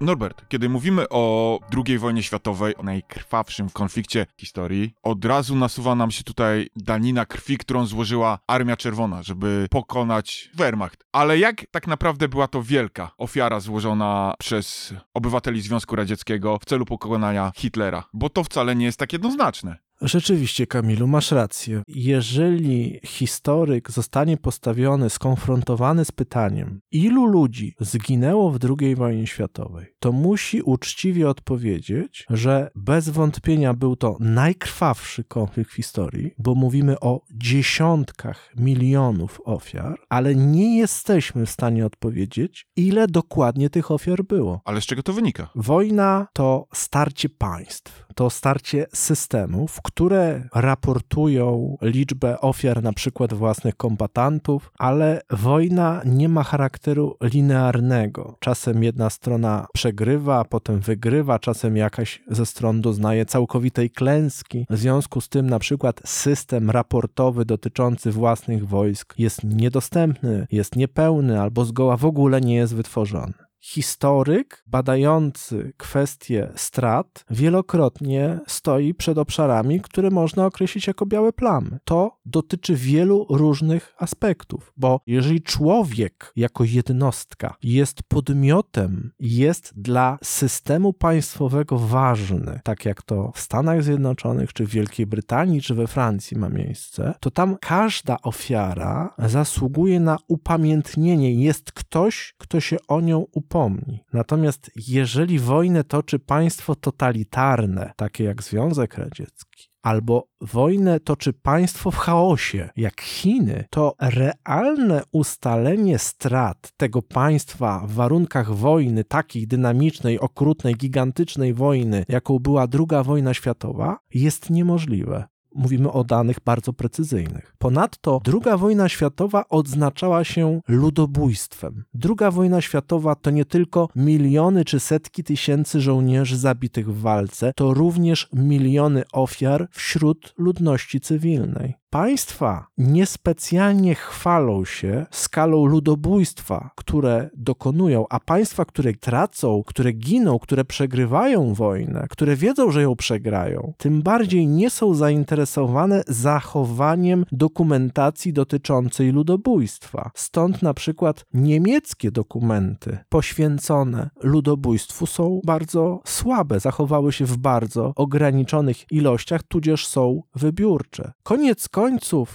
Norbert, kiedy mówimy o II wojnie światowej, o najkrwawszym konflikcie historii, od razu nasuwa nam się tutaj danina krwi, którą złożyła Armia Czerwona, żeby pokonać Wehrmacht. Ale jak tak naprawdę była to wielka ofiara złożona przez obywateli Związku Radzieckiego w celu pokonania Hitlera? Bo to wcale nie jest tak jednoznaczne. Rzeczywiście, Kamilu, masz rację. Jeżeli historyk zostanie postawiony, skonfrontowany z pytaniem, ilu ludzi zginęło w II wojnie światowej, to musi uczciwie odpowiedzieć, że bez wątpienia był to najkrwawszy konflikt w historii, bo mówimy o dziesiątkach milionów ofiar, ale nie jesteśmy w stanie odpowiedzieć, ile dokładnie tych ofiar było. Ale z czego to wynika? Wojna to starcie państw, to starcie systemów, które raportują liczbę ofiar na przykład własnych kombatantów, ale wojna nie ma charakteru linearnego. Czasem jedna strona przegrywa, potem wygrywa, czasem jakaś ze stron doznaje całkowitej klęski. W związku z tym na przykład system raportowy dotyczący własnych wojsk jest niedostępny, jest niepełny albo zgoła w ogóle nie jest wytworzony historyk badający kwestie strat wielokrotnie stoi przed obszarami, które można określić jako białe plamy. To dotyczy wielu różnych aspektów, bo jeżeli człowiek jako jednostka jest podmiotem, jest dla systemu państwowego ważny, tak jak to w Stanach Zjednoczonych, czy w Wielkiej Brytanii, czy we Francji ma miejsce, to tam każda ofiara zasługuje na upamiętnienie. Jest ktoś, kto się o nią upamiętnia Natomiast jeżeli wojnę toczy państwo totalitarne, takie jak Związek Radziecki, albo wojnę toczy państwo w chaosie, jak Chiny, to realne ustalenie strat tego państwa w warunkach wojny, takiej dynamicznej, okrutnej, gigantycznej wojny, jaką była II wojna światowa, jest niemożliwe mówimy o danych bardzo precyzyjnych. Ponadto II wojna światowa odznaczała się ludobójstwem. II wojna światowa to nie tylko miliony czy setki tysięcy żołnierzy zabitych w walce, to również miliony ofiar wśród ludności cywilnej. Państwa niespecjalnie chwalą się skalą ludobójstwa, które dokonują, a państwa, które tracą, które giną, które przegrywają wojnę, które wiedzą, że ją przegrają, tym bardziej nie są zainteresowane zachowaniem dokumentacji dotyczącej ludobójstwa. Stąd na przykład niemieckie dokumenty poświęcone ludobójstwu są bardzo słabe, zachowały się w bardzo ograniczonych ilościach, tudzież są wybiórcze. Koniec końców,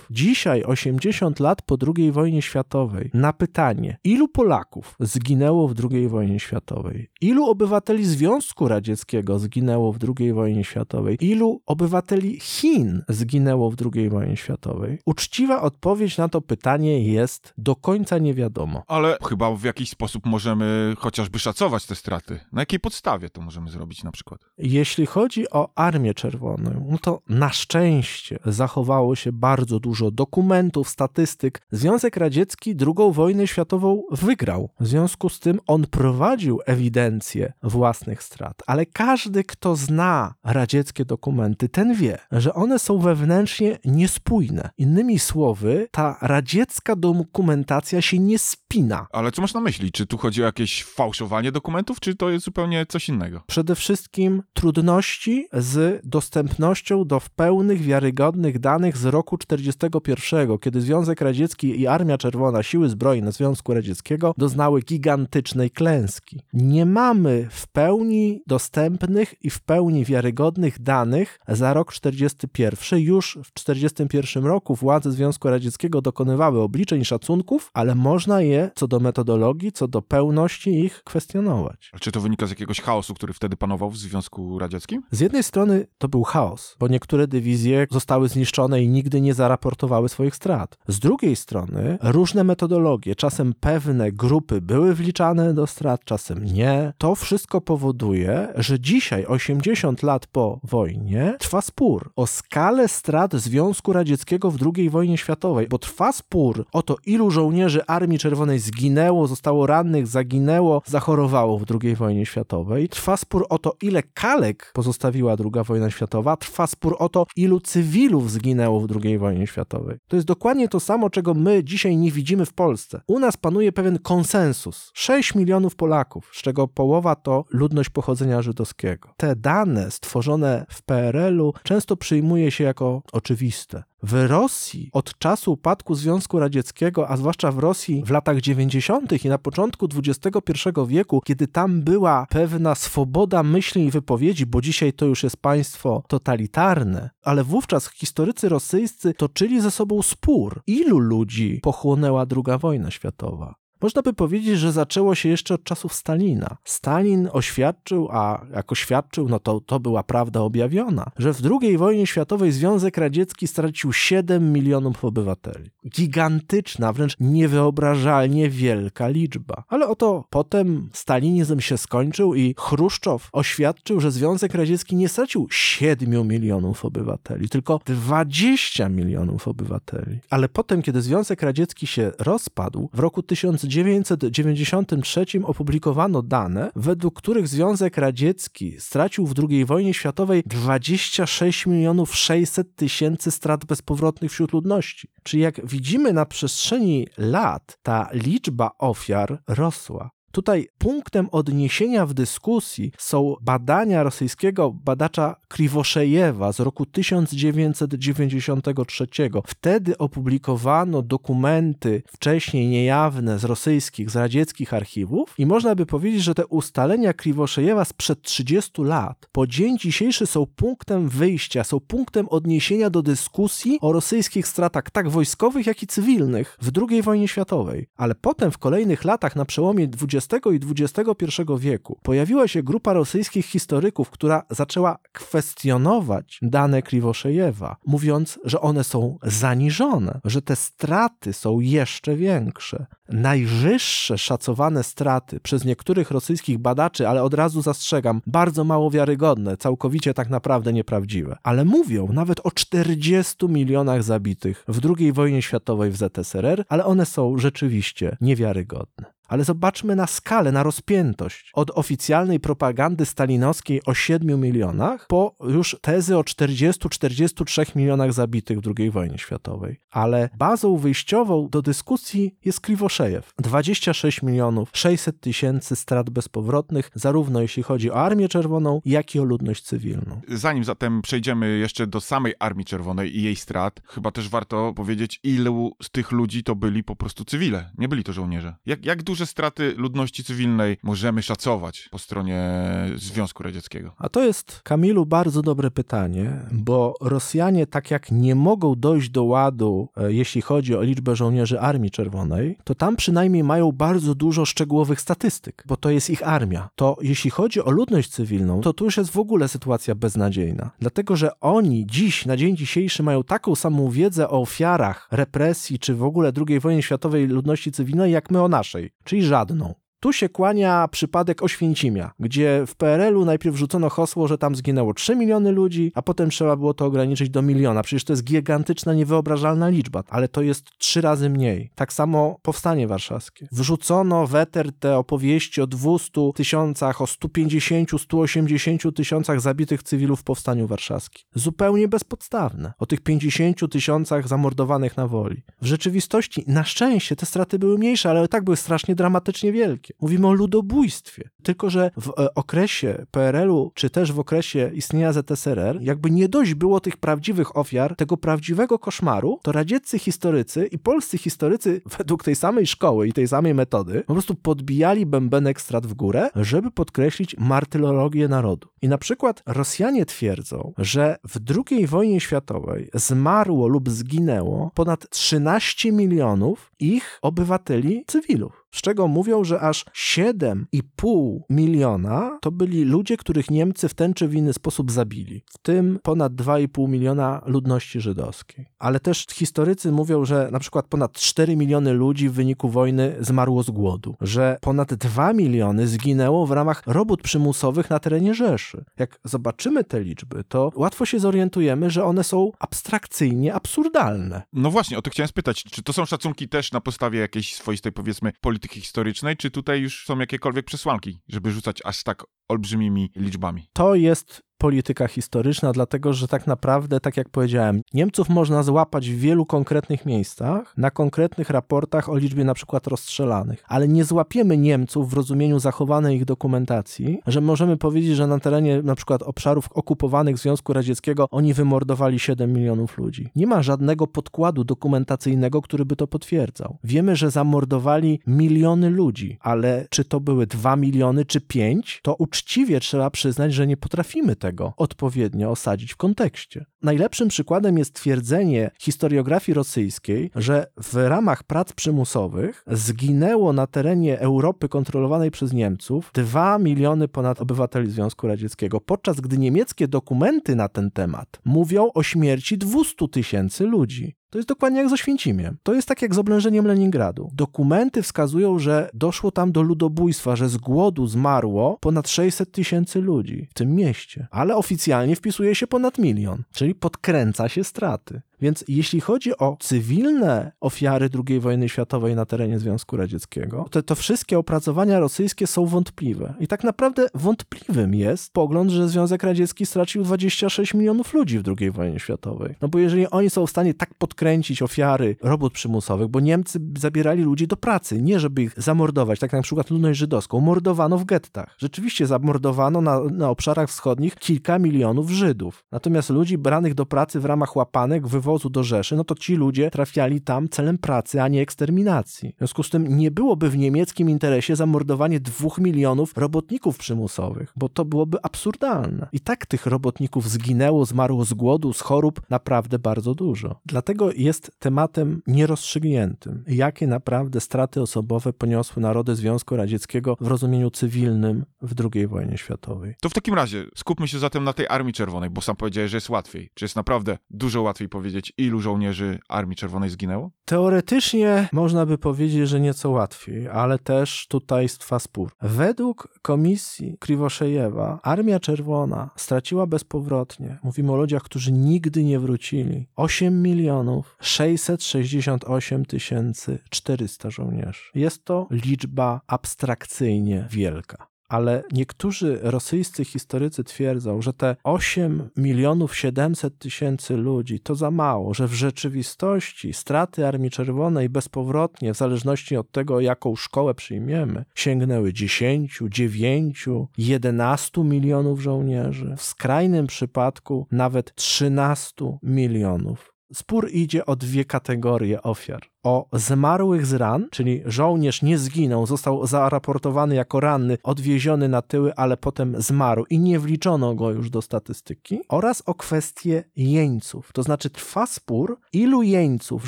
dzisiaj, 80 lat po II wojnie światowej, na pytanie, ilu Polaków zginęło w II wojnie światowej, ilu obywateli Związku Radzieckiego zginęło w II wojnie światowej, ilu obywateli Chin zginęło w II wojnie światowej, uczciwa odpowiedź na to pytanie jest do końca nie wiadomo. Ale chyba w jakiś sposób możemy chociażby szacować te straty. Na jakiej podstawie to możemy zrobić na przykład? Jeśli chodzi o Armię Czerwoną, no to na szczęście zachowało się bardzo dużo dokumentów, statystyk. Związek Radziecki II wojnę światową wygrał. W związku z tym on prowadził ewidencję własnych strat. Ale każdy, kto zna radzieckie dokumenty, ten wie, że one są wewnętrznie niespójne. Innymi słowy, ta radziecka dokumentacja się nie spina. Ale co masz na myśli? Czy tu chodzi o jakieś fałszowanie dokumentów, czy to jest zupełnie coś innego? Przede wszystkim trudności z dostępnością do pełnych, wiarygodnych danych z roku roku 1941, kiedy Związek Radziecki i Armia Czerwona, siły zbrojne Związku Radzieckiego, doznały gigantycznej klęski. Nie mamy w pełni dostępnych i w pełni wiarygodnych danych za rok 41. Już w 1941 roku władze Związku Radzieckiego dokonywały obliczeń i szacunków, ale można je co do metodologii, co do pełności ich kwestionować. Czy to wynika z jakiegoś chaosu, który wtedy panował w Związku Radzieckim? Z jednej strony to był chaos, bo niektóre dywizje zostały zniszczone i nigdy nie zaraportowały swoich strat. Z drugiej strony różne metodologie, czasem pewne grupy były wliczane do strat, czasem nie. To wszystko powoduje, że dzisiaj, 80 lat po wojnie, trwa spór o skalę strat Związku Radzieckiego w II wojnie światowej, bo trwa spór o to, ilu żołnierzy Armii Czerwonej zginęło, zostało rannych, zaginęło, zachorowało w II wojnie światowej. Trwa spór o to, ile kalek pozostawiła II wojna światowa. Trwa spór o to, ilu cywilów zginęło w II wojnie światowej. To jest dokładnie to samo, czego my dzisiaj nie widzimy w Polsce. U nas panuje pewien konsensus. 6 milionów Polaków, z czego połowa to ludność pochodzenia żydowskiego. Te dane stworzone w PRL-u często przyjmuje się jako oczywiste. W Rosji od czasu upadku Związku Radzieckiego, a zwłaszcza w Rosji w latach 90. i na początku XXI wieku, kiedy tam była pewna swoboda myśli i wypowiedzi, bo dzisiaj to już jest państwo totalitarne, ale wówczas historycy rosyjscy toczyli ze sobą spór, ilu ludzi pochłonęła II wojna światowa. Można by powiedzieć, że zaczęło się jeszcze od czasów Stalina. Stalin oświadczył, a jak oświadczył, no to to była prawda objawiona, że w II wojnie światowej Związek Radziecki stracił 7 milionów obywateli. Gigantyczna, wręcz niewyobrażalnie wielka liczba. Ale oto potem stalinizm się skończył i Chruszczow oświadczył, że Związek Radziecki nie stracił 7 milionów obywateli, tylko 20 milionów obywateli. Ale potem, kiedy Związek Radziecki się rozpadł, w roku 1900 1993 opublikowano dane, według których Związek Radziecki stracił w II wojnie światowej 26 milionów 600 tysięcy strat bezpowrotnych wśród ludności. Czyli jak widzimy na przestrzeni lat, ta liczba ofiar rosła. Tutaj punktem odniesienia w dyskusji są badania rosyjskiego badacza Kriwoszejewa z roku 1993. Wtedy opublikowano dokumenty wcześniej niejawne z rosyjskich, z radzieckich archiwów i można by powiedzieć, że te ustalenia Kriwoszejewa sprzed 30 lat po dzień dzisiejszy są punktem wyjścia, są punktem odniesienia do dyskusji o rosyjskich stratach tak wojskowych, jak i cywilnych w II wojnie światowej. Ale potem w kolejnych latach na przełomie 20 i XXI wieku pojawiła się grupa rosyjskich historyków, która zaczęła kwestionować dane Kriwoszejewa, mówiąc, że one są zaniżone, że te straty są jeszcze większe. Najwyższe szacowane straty przez niektórych rosyjskich badaczy, ale od razu zastrzegam, bardzo mało wiarygodne, całkowicie tak naprawdę nieprawdziwe. Ale mówią nawet o 40 milionach zabitych w II wojnie światowej w ZSRR, ale one są rzeczywiście niewiarygodne. Ale zobaczmy na skalę, na rozpiętość. Od oficjalnej propagandy stalinowskiej o 7 milionach po już tezy o 40-43 milionach zabitych w II wojnie światowej. Ale bazą wyjściową do dyskusji jest Kriwoszejew. 26 milionów 600 tysięcy strat bezpowrotnych, zarówno jeśli chodzi o Armię Czerwoną, jak i o ludność cywilną. Zanim zatem przejdziemy jeszcze do samej Armii Czerwonej i jej strat, chyba też warto powiedzieć, ilu z tych ludzi to byli po prostu cywile. Nie byli to żołnierze. Jak, jak duże straty ludności cywilnej możemy szacować po stronie Związku Radzieckiego? A to jest, Kamilu, bardzo dobre pytanie, bo Rosjanie, tak jak nie mogą dojść do ładu, e, jeśli chodzi o liczbę żołnierzy Armii Czerwonej, to tam przynajmniej mają bardzo dużo szczegółowych statystyk, bo to jest ich armia. To jeśli chodzi o ludność cywilną, to tu już jest w ogóle sytuacja beznadziejna. Dlatego, że oni dziś, na dzień dzisiejszy, mają taką samą wiedzę o ofiarach represji, czy w ogóle II wojny światowej ludności cywilnej, jak my o naszej, czyli żadną. Tu się kłania przypadek Oświęcimia, gdzie w PRL-u najpierw rzucono hasło, że tam zginęło 3 miliony ludzi, a potem trzeba było to ograniczyć do miliona. Przecież to jest gigantyczna, niewyobrażalna liczba, ale to jest trzy razy mniej. Tak samo Powstanie Warszawskie. Wrzucono w eter te opowieści o 200 tysiącach, o 150, 180 tysiącach zabitych cywilów w Powstaniu Warszawskim. Zupełnie bezpodstawne. O tych 50 tysiącach zamordowanych na woli. W rzeczywistości, na szczęście, te straty były mniejsze, ale tak były strasznie dramatycznie wielkie. Mówimy o ludobójstwie. Tylko, że w e, okresie PRL-u, czy też w okresie istnienia ZSRR, jakby nie dość było tych prawdziwych ofiar, tego prawdziwego koszmaru, to radzieccy historycy i polscy historycy według tej samej szkoły i tej samej metody po prostu podbijali bębenek strat w górę, żeby podkreślić martyrologię narodu. I na przykład Rosjanie twierdzą, że w II wojnie światowej zmarło lub zginęło ponad 13 milionów ich obywateli cywilów z czego mówią, że aż 7,5 miliona to byli ludzie, których Niemcy w ten czy w inny sposób zabili, w tym ponad 2,5 miliona ludności żydowskiej. Ale też historycy mówią, że na przykład ponad 4 miliony ludzi w wyniku wojny zmarło z głodu, że ponad 2 miliony zginęło w ramach robót przymusowych na terenie Rzeszy. Jak zobaczymy te liczby, to łatwo się zorientujemy, że one są abstrakcyjnie absurdalne. No właśnie, o to chciałem spytać. Czy to są szacunki też na podstawie jakiejś swoistej, powiedzmy, polityki historycznej, czy tutaj już są jakiekolwiek przesłanki, żeby rzucać aż tak olbrzymimi liczbami? To jest polityka historyczna, dlatego że tak naprawdę, tak jak powiedziałem, Niemców można złapać w wielu konkretnych miejscach, na konkretnych raportach o liczbie na przykład rozstrzelanych, ale nie złapiemy Niemców w rozumieniu zachowanej ich dokumentacji, że możemy powiedzieć, że na terenie na przykład obszarów okupowanych Związku Radzieckiego oni wymordowali 7 milionów ludzi. Nie ma żadnego podkładu dokumentacyjnego, który by to potwierdzał. Wiemy, że zamordowali miliony ludzi, ale czy to były 2 miliony czy 5, to uczciwie trzeba przyznać, że nie potrafimy tego odpowiednio osadzić w kontekście. Najlepszym przykładem jest twierdzenie historiografii rosyjskiej, że w ramach prac przymusowych zginęło na terenie Europy kontrolowanej przez Niemców 2 miliony ponad obywateli Związku Radzieckiego, podczas gdy niemieckie dokumenty na ten temat mówią o śmierci 200 tysięcy ludzi. To jest dokładnie jak z Oświęcimiem. To jest tak jak z oblężeniem Leningradu. Dokumenty wskazują, że doszło tam do ludobójstwa, że z głodu zmarło ponad 600 tysięcy ludzi w tym mieście, ale oficjalnie wpisuje się ponad milion, czyli podkręca się straty. Więc jeśli chodzi o cywilne ofiary II wojny światowej na terenie Związku Radzieckiego, to, to wszystkie opracowania rosyjskie są wątpliwe. I tak naprawdę wątpliwym jest pogląd, że Związek Radziecki stracił 26 milionów ludzi w II wojnie światowej. No bo jeżeli oni są w stanie tak podkręcić ofiary robót przymusowych, bo Niemcy zabierali ludzi do pracy, nie żeby ich zamordować, tak na przykład ludność żydowską, mordowano w gettach. Rzeczywiście zamordowano na, na obszarach wschodnich kilka milionów Żydów. Natomiast ludzi branych do pracy w ramach łapanek, wywozu do Rzeszy, no to ci ludzie trafiali tam celem pracy, a nie eksterminacji. W związku z tym nie byłoby w niemieckim interesie zamordowanie dwóch milionów robotników przymusowych, bo to byłoby absurdalne. I tak tych robotników zginęło, zmarło z głodu, z chorób naprawdę bardzo dużo. Dlatego jest tematem nierozstrzygniętym, jakie naprawdę straty osobowe poniosły narody Związku Radzieckiego w rozumieniu cywilnym w II wojnie światowej. To w takim razie skupmy się zatem na tej Armii Czerwonej, bo sam powiedziałeś, że jest łatwiej. Czy jest naprawdę dużo łatwiej powiedzieć, ilu żołnierzy Armii Czerwonej zginęło? Teoretycznie można by powiedzieć, że nieco łatwiej, ale też tutaj trwa spór. Według komisji Kriwoszejewa Armia Czerwona straciła bezpowrotnie, mówimy o ludziach, którzy nigdy nie wrócili, 8 milionów 668 tysięcy 400 żołnierzy. Jest to liczba abstrakcyjnie wielka ale niektórzy rosyjscy historycy twierdzą, że te 8 milionów 700 tysięcy ludzi to za mało, że w rzeczywistości straty Armii Czerwonej bezpowrotnie, w zależności od tego, jaką szkołę przyjmiemy, sięgnęły 10, 9, 11 milionów żołnierzy, w skrajnym przypadku nawet 13 milionów. Spór idzie o dwie kategorie ofiar o zmarłych z ran, czyli żołnierz nie zginął, został zaraportowany jako ranny, odwieziony na tyły, ale potem zmarł i nie wliczono go już do statystyki, oraz o kwestię jeńców. To znaczy trwa spór, ilu jeńców,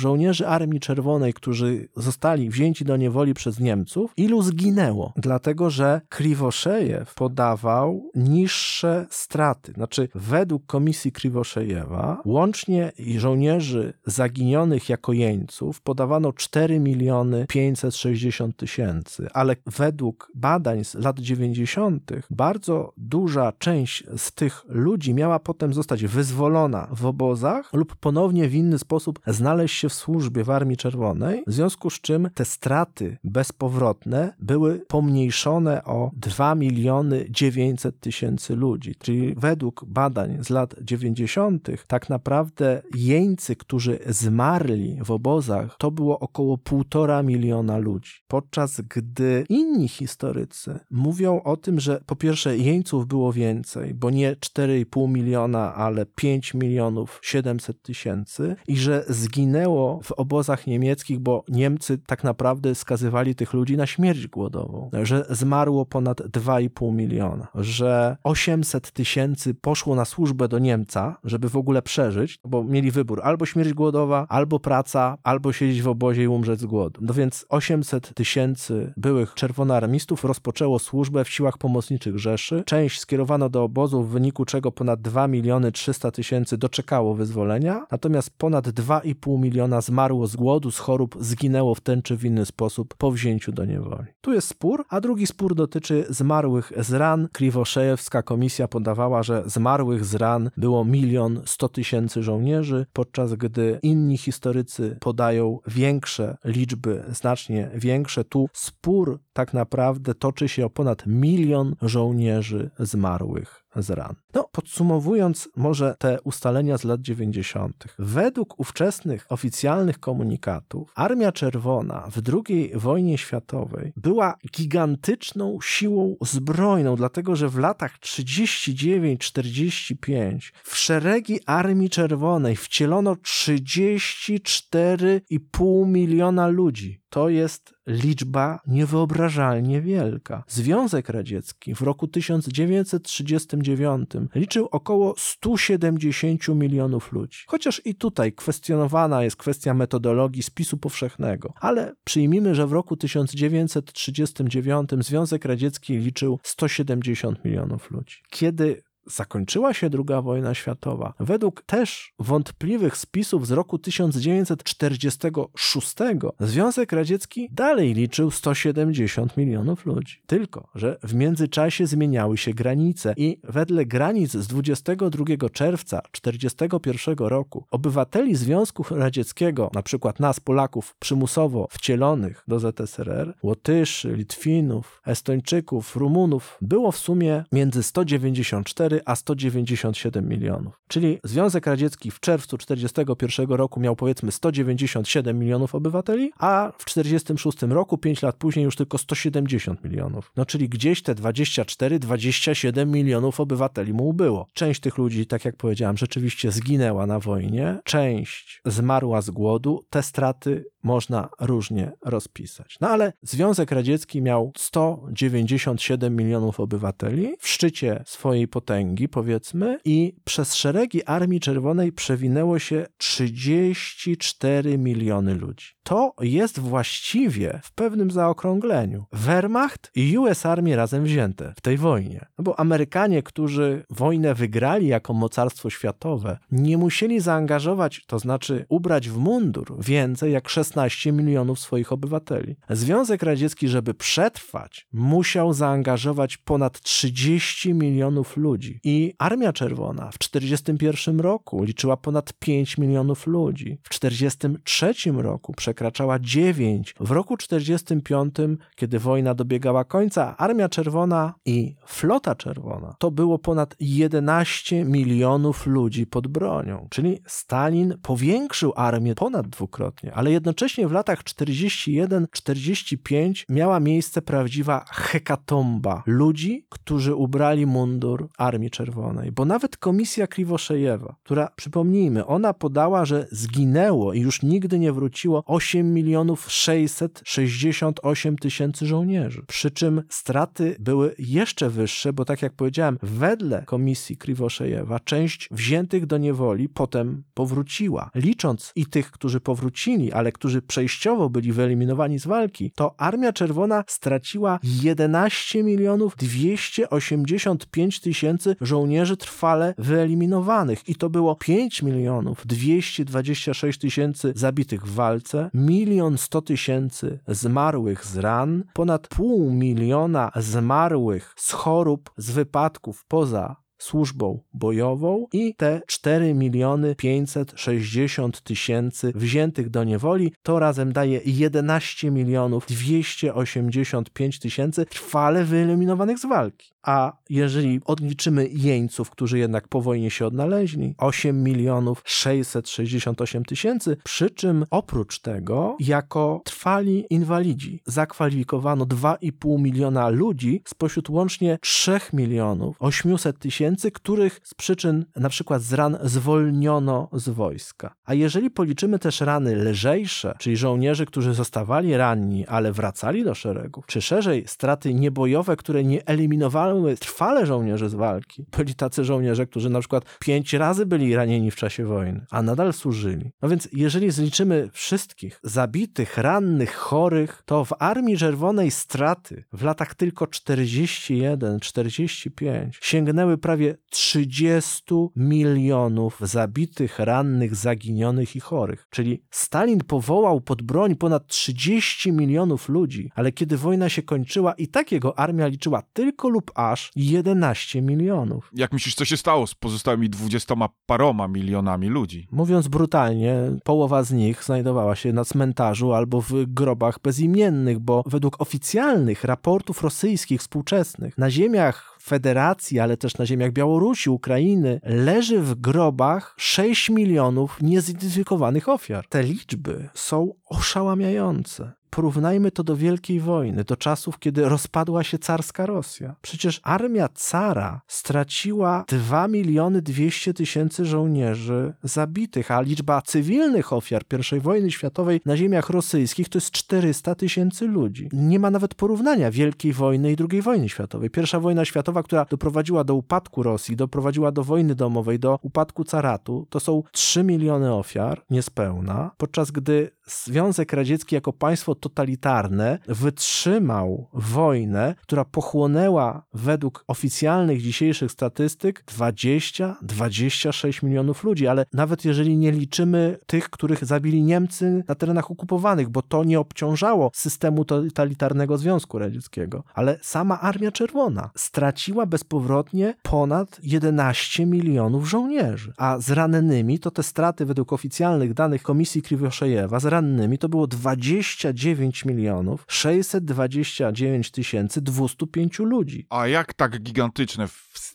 żołnierzy Armii Czerwonej, którzy zostali wzięci do niewoli przez Niemców, ilu zginęło. Dlatego, że Kriwoszejew podawał niższe straty. Znaczy, według komisji Kriwoszejewa, łącznie żołnierzy zaginionych jako jeńców podawał dawano 4 miliony 560 tysięcy, ale według badań z lat 90. bardzo duża część z tych ludzi miała potem zostać wyzwolona w obozach lub ponownie w inny sposób znaleźć się w służbie w Armii Czerwonej, w związku z czym te straty bezpowrotne były pomniejszone o 2 miliony 900 tysięcy ludzi. Czyli według badań z lat 90. tak naprawdę jeńcy, którzy zmarli w obozach, to było około 1,5 miliona ludzi. Podczas gdy inni historycy mówią o tym, że po pierwsze jeńców było więcej, bo nie 4,5 miliona, ale 5 milionów 700 tysięcy i że zginęło w obozach niemieckich, bo Niemcy tak naprawdę skazywali tych ludzi na śmierć głodową, że zmarło ponad 2,5 miliona, że 800 tysięcy poszło na służbę do Niemca, żeby w ogóle przeżyć, bo mieli wybór albo śmierć głodowa, albo praca, albo siedzieć w obozie i umrzeć z głodu. No więc 800 tysięcy byłych czerwonoarmistów rozpoczęło służbę w siłach pomocniczych Rzeszy. Część skierowano do obozu, w wyniku czego ponad 2 miliony 300 tysięcy doczekało wyzwolenia, natomiast ponad 2,5 miliona zmarło z głodu, z chorób, zginęło w ten czy w inny sposób po wzięciu do niewoli. Tu jest spór, a drugi spór dotyczy zmarłych z ran. Kriwoszejewska komisja podawała, że zmarłych z ran było milion 100 tysięcy żołnierzy, podczas gdy inni historycy podają większe liczby, znacznie większe. Tu spór tak naprawdę toczy się o ponad milion żołnierzy zmarłych z ran. No, podsumowując może te ustalenia z lat 90. Według ówczesnych oficjalnych komunikatów Armia Czerwona w II wojnie światowej była gigantyczną siłą zbrojną, dlatego że w latach 39-45 w szeregi Armii Czerwonej wcielono 34,5 miliona ludzi. To jest liczba niewyobrażalnie wielka. Związek Radziecki w roku 1939 liczył około 170 milionów ludzi. Chociaż i tutaj kwestionowana jest kwestia metodologii spisu powszechnego, ale przyjmijmy, że w roku 1939 Związek Radziecki liczył 170 milionów ludzi. Kiedy zakończyła się II wojna światowa, według też wątpliwych spisów z roku 1946 Związek Radziecki dalej liczył 170 milionów ludzi. Tylko, że w międzyczasie zmieniały się granice i wedle granic z 22 czerwca 1941 roku obywateli Związku Radzieckiego, na przykład nas Polaków przymusowo wcielonych do ZSRR, Łotyszy, Litwinów, Estończyków, Rumunów było w sumie między 194 a 197 milionów. Czyli Związek Radziecki w czerwcu 1941 roku miał powiedzmy 197 milionów obywateli, a w 1946 roku, 5 lat później, już tylko 170 milionów. No czyli gdzieś te 24-27 milionów obywateli mu było. Część tych ludzi, tak jak powiedziałem, rzeczywiście zginęła na wojnie, część zmarła z głodu. Te straty można różnie rozpisać. No ale Związek Radziecki miał 197 milionów obywateli w szczycie swojej potęgi, powiedzmy, i przez szeregi Armii Czerwonej przewinęło się 34 miliony ludzi. To jest właściwie w pewnym zaokrągleniu Wehrmacht i US Armii razem wzięte w tej wojnie. No bo Amerykanie, którzy wojnę wygrali jako mocarstwo światowe, nie musieli zaangażować, to znaczy ubrać w mundur więcej jak 16 milionów swoich obywateli. Związek Radziecki, żeby przetrwać, musiał zaangażować ponad 30 milionów ludzi. I Armia Czerwona w 1941 roku liczyła ponad 5 milionów ludzi. W 1943 roku przekraczała 9. W roku 1945, kiedy wojna dobiegała końca, Armia Czerwona i Flota Czerwona to było ponad 11 milionów ludzi pod bronią. Czyli Stalin powiększył armię ponad dwukrotnie, ale jednocześnie w latach 41-45 miała miejsce prawdziwa hekatomba ludzi, którzy ubrali mundur Armii Czerwonej. Bo nawet komisja Kriwoszejewa, która, przypomnijmy, ona podała, że zginęło i już nigdy nie wróciło 8 milionów 668 tysięcy żołnierzy. Przy czym straty były jeszcze wyższe, bo tak jak powiedziałem, wedle komisji Kriwoszejewa część wziętych do niewoli potem powróciła. Licząc i tych, którzy powrócili, ale którzy przejściowo byli wyeliminowani z walki, to Armia Czerwona straciła 11 milionów 285 tysięcy żołnierzy trwale wyeliminowanych i to było 5 milionów 226 tysięcy zabitych w walce, milion 100 tysięcy zmarłych z ran, ponad pół miliona zmarłych z chorób, z wypadków poza służbą bojową i te 4 miliony 560 tysięcy wziętych do niewoli, to razem daje 11 milionów 285 tysięcy trwale wyeliminowanych z walki. A jeżeli odliczymy jeńców, którzy jednak po wojnie się odnaleźli, 8 milionów 668 tysięcy, przy czym oprócz tego jako trwali inwalidzi zakwalifikowano 2,5 miliona ludzi spośród łącznie 3 milionów 800 tysięcy, których z przyczyn na przykład z ran zwolniono z wojska. A jeżeli policzymy też rany lżejsze, czyli żołnierzy, którzy zostawali ranni, ale wracali do szeregów, czy szerzej straty niebojowe, które nie eliminowały trwale żołnierzy z walki, byli tacy żołnierze, którzy na przykład pięć razy byli ranieni w czasie wojny, a nadal służyli. No więc jeżeli zliczymy wszystkich zabitych, rannych, chorych, to w Armii Czerwonej straty w latach tylko 41-45 sięgnęły prawie 30 milionów zabitych, rannych, zaginionych i chorych. Czyli Stalin powołał pod broń ponad 30 milionów ludzi, ale kiedy wojna się kończyła i tak jego armia liczyła tylko lub aż 11 milionów. Jak myślisz, co się stało z pozostałymi dwudziestoma paroma milionami ludzi? Mówiąc brutalnie, połowa z nich znajdowała się na cmentarzu albo w grobach bezimiennych, bo według oficjalnych raportów rosyjskich współczesnych na ziemiach Federacji, ale też na ziemiach Białorusi, Ukrainy, leży w grobach 6 milionów niezidentyfikowanych ofiar. Te liczby są oszałamiające. Porównajmy to do Wielkiej Wojny, do czasów, kiedy rozpadła się carska Rosja. Przecież armia cara straciła 2 miliony 200 tysięcy żołnierzy zabitych, a liczba cywilnych ofiar I wojny światowej na ziemiach rosyjskich to jest 400 tysięcy ludzi. Nie ma nawet porównania Wielkiej Wojny i II wojny światowej. Pierwsza wojna światowa, która doprowadziła do upadku Rosji, doprowadziła do wojny domowej, do upadku caratu, to są 3 miliony ofiar, niespełna, podczas gdy Związek Radziecki jako państwo totalitarne wytrzymał wojnę, która pochłonęła według oficjalnych dzisiejszych statystyk 20-26 milionów ludzi, ale nawet jeżeli nie liczymy tych, których zabili Niemcy na terenach okupowanych, bo to nie obciążało systemu totalitarnego Związku Radzieckiego, ale sama Armia Czerwona straciła bezpowrotnie ponad 11 milionów żołnierzy, a z rannymi to te straty według oficjalnych danych Komisji Kriwoszejewa z rannymi to było 29 milionów 629 tysięcy 205 ludzi. A jak tak gigantyczne